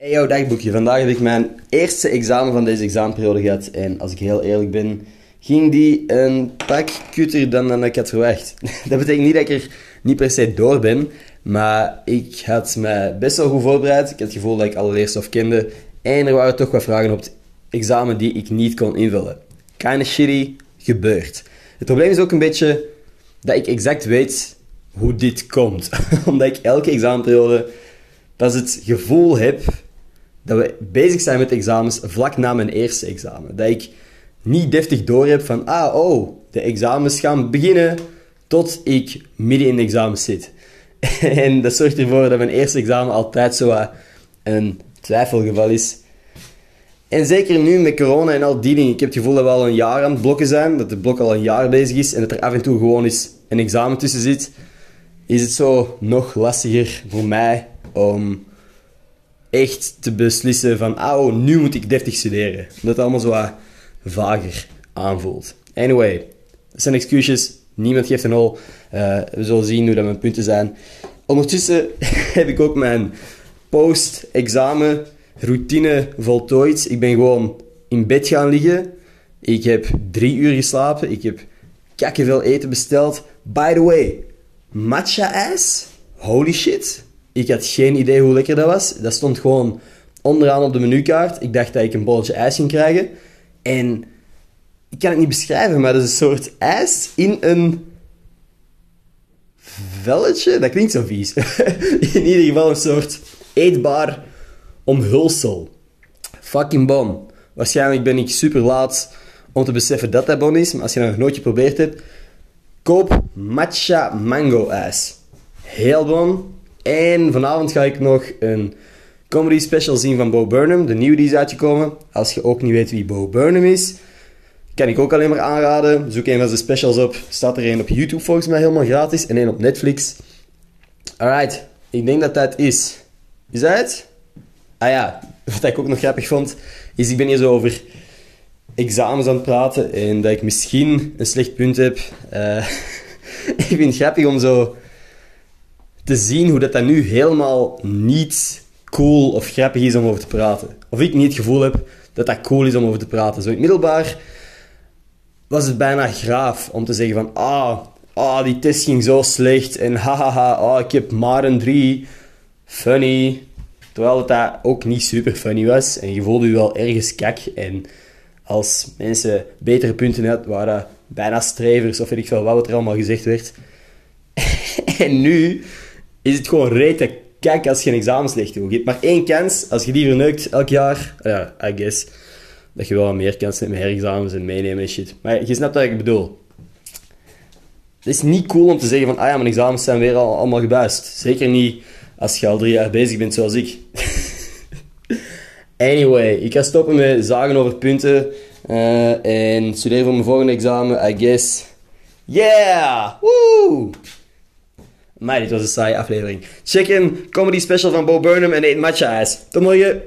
Hey yo, dagboekje. Vandaag heb ik mijn eerste examen van deze examenperiode gehad. En als ik heel eerlijk ben, ging die een pak kutter dan, dan ik had verwacht. Dat betekent niet dat ik er niet per se door ben, maar ik had me best wel goed voorbereid. Ik had het gevoel dat ik alle leerstof kende. En er waren toch wat vragen op het examen die ik niet kon invullen. Kinda shitty, gebeurt. Het probleem is ook een beetje dat ik exact weet hoe dit komt. Omdat ik elke examenperiode pas het gevoel heb dat we bezig zijn met examens vlak na mijn eerste examen. Dat ik niet deftig door heb van, ah, oh, de examens gaan beginnen tot ik midden in de examens zit. en dat zorgt ervoor dat mijn eerste examen altijd zo een twijfelgeval is. En zeker nu met corona en al die dingen, ik heb het gevoel dat we al een jaar aan het blokken zijn, dat de blok al een jaar bezig is en dat er af en toe gewoon eens een examen tussen zit, is het zo nog lastiger voor mij om echt te beslissen van, oh, nu moet ik deftig studeren. Dat het allemaal zo wat vager aanvoelt. Anyway, dat zijn excuses. Niemand geeft een hol. Uh, we zullen zien hoe dat mijn punten zijn. Ondertussen heb ik ook mijn post-examen routine voltooid. Ik ben gewoon in bed gaan liggen. Ik heb drie uur geslapen. Ik heb veel eten besteld. By the way, matcha ijs? Holy shit. Ik had geen idee hoe lekker dat was. Dat stond gewoon onderaan op de menukaart. Ik dacht dat ik een bolletje ijs ging krijgen. En ik kan het niet beschrijven, maar dat is een soort ijs in een velletje. Dat klinkt zo vies. in ieder geval een soort eetbaar omhulsel. Fucking bon. Waarschijnlijk ben ik super laat om te beseffen dat dat bon is. Maar als je dat nog nooit geprobeerd hebt, koop matcha mango ijs. Heel bon. En vanavond ga ik nog een comedy special zien van Bo Burnham, de nieuwe die is uitgekomen. Als je ook niet weet wie Bo Burnham is, kan ik ook alleen maar aanraden. Zoek een van zijn specials op. Staat er een op YouTube volgens mij helemaal gratis en één op Netflix. Alright, ik denk dat dat is. Is dat het? Ah ja, wat ik ook nog grappig vond, is ik ben hier zo over examens aan het praten en dat ik misschien een slecht punt heb. Uh, ik vind het grappig om zo te zien hoe dat, dat nu helemaal niet cool of grappig is om over te praten. Of ik niet het gevoel heb dat dat cool is om over te praten. Zo in het middelbaar was het bijna graaf om te zeggen van ah, ah die test ging zo slecht en hahaha, ah, ik heb maar een 3. Funny. Terwijl het dat ook niet super funny was. En je voelde je wel ergens kak. En als mensen betere punten hadden, waren bijna strevers of weet ik veel wat er allemaal gezegd werd. en nu is het gewoon rete kijk als je een examen slecht doet. Je hebt maar één kans. Als je die verneukt elk jaar, ja, I guess, dat je wel meer kans hebt met herexamens en meenemen en shit. Maar je snapt wat ik bedoel. Het is niet cool om te zeggen van, ah ja, mijn examens zijn weer al, allemaal gebuist. Zeker niet als je al drie jaar bezig bent zoals ik. anyway, ik ga stoppen met zagen over punten. Uh, en studeren voor mijn volgende examen, I guess. Yeah! Woo! Maar dit was een saaie aflevering. Check in, comedy special van Bo Burnham en eet matcha ijs. Tot morgen!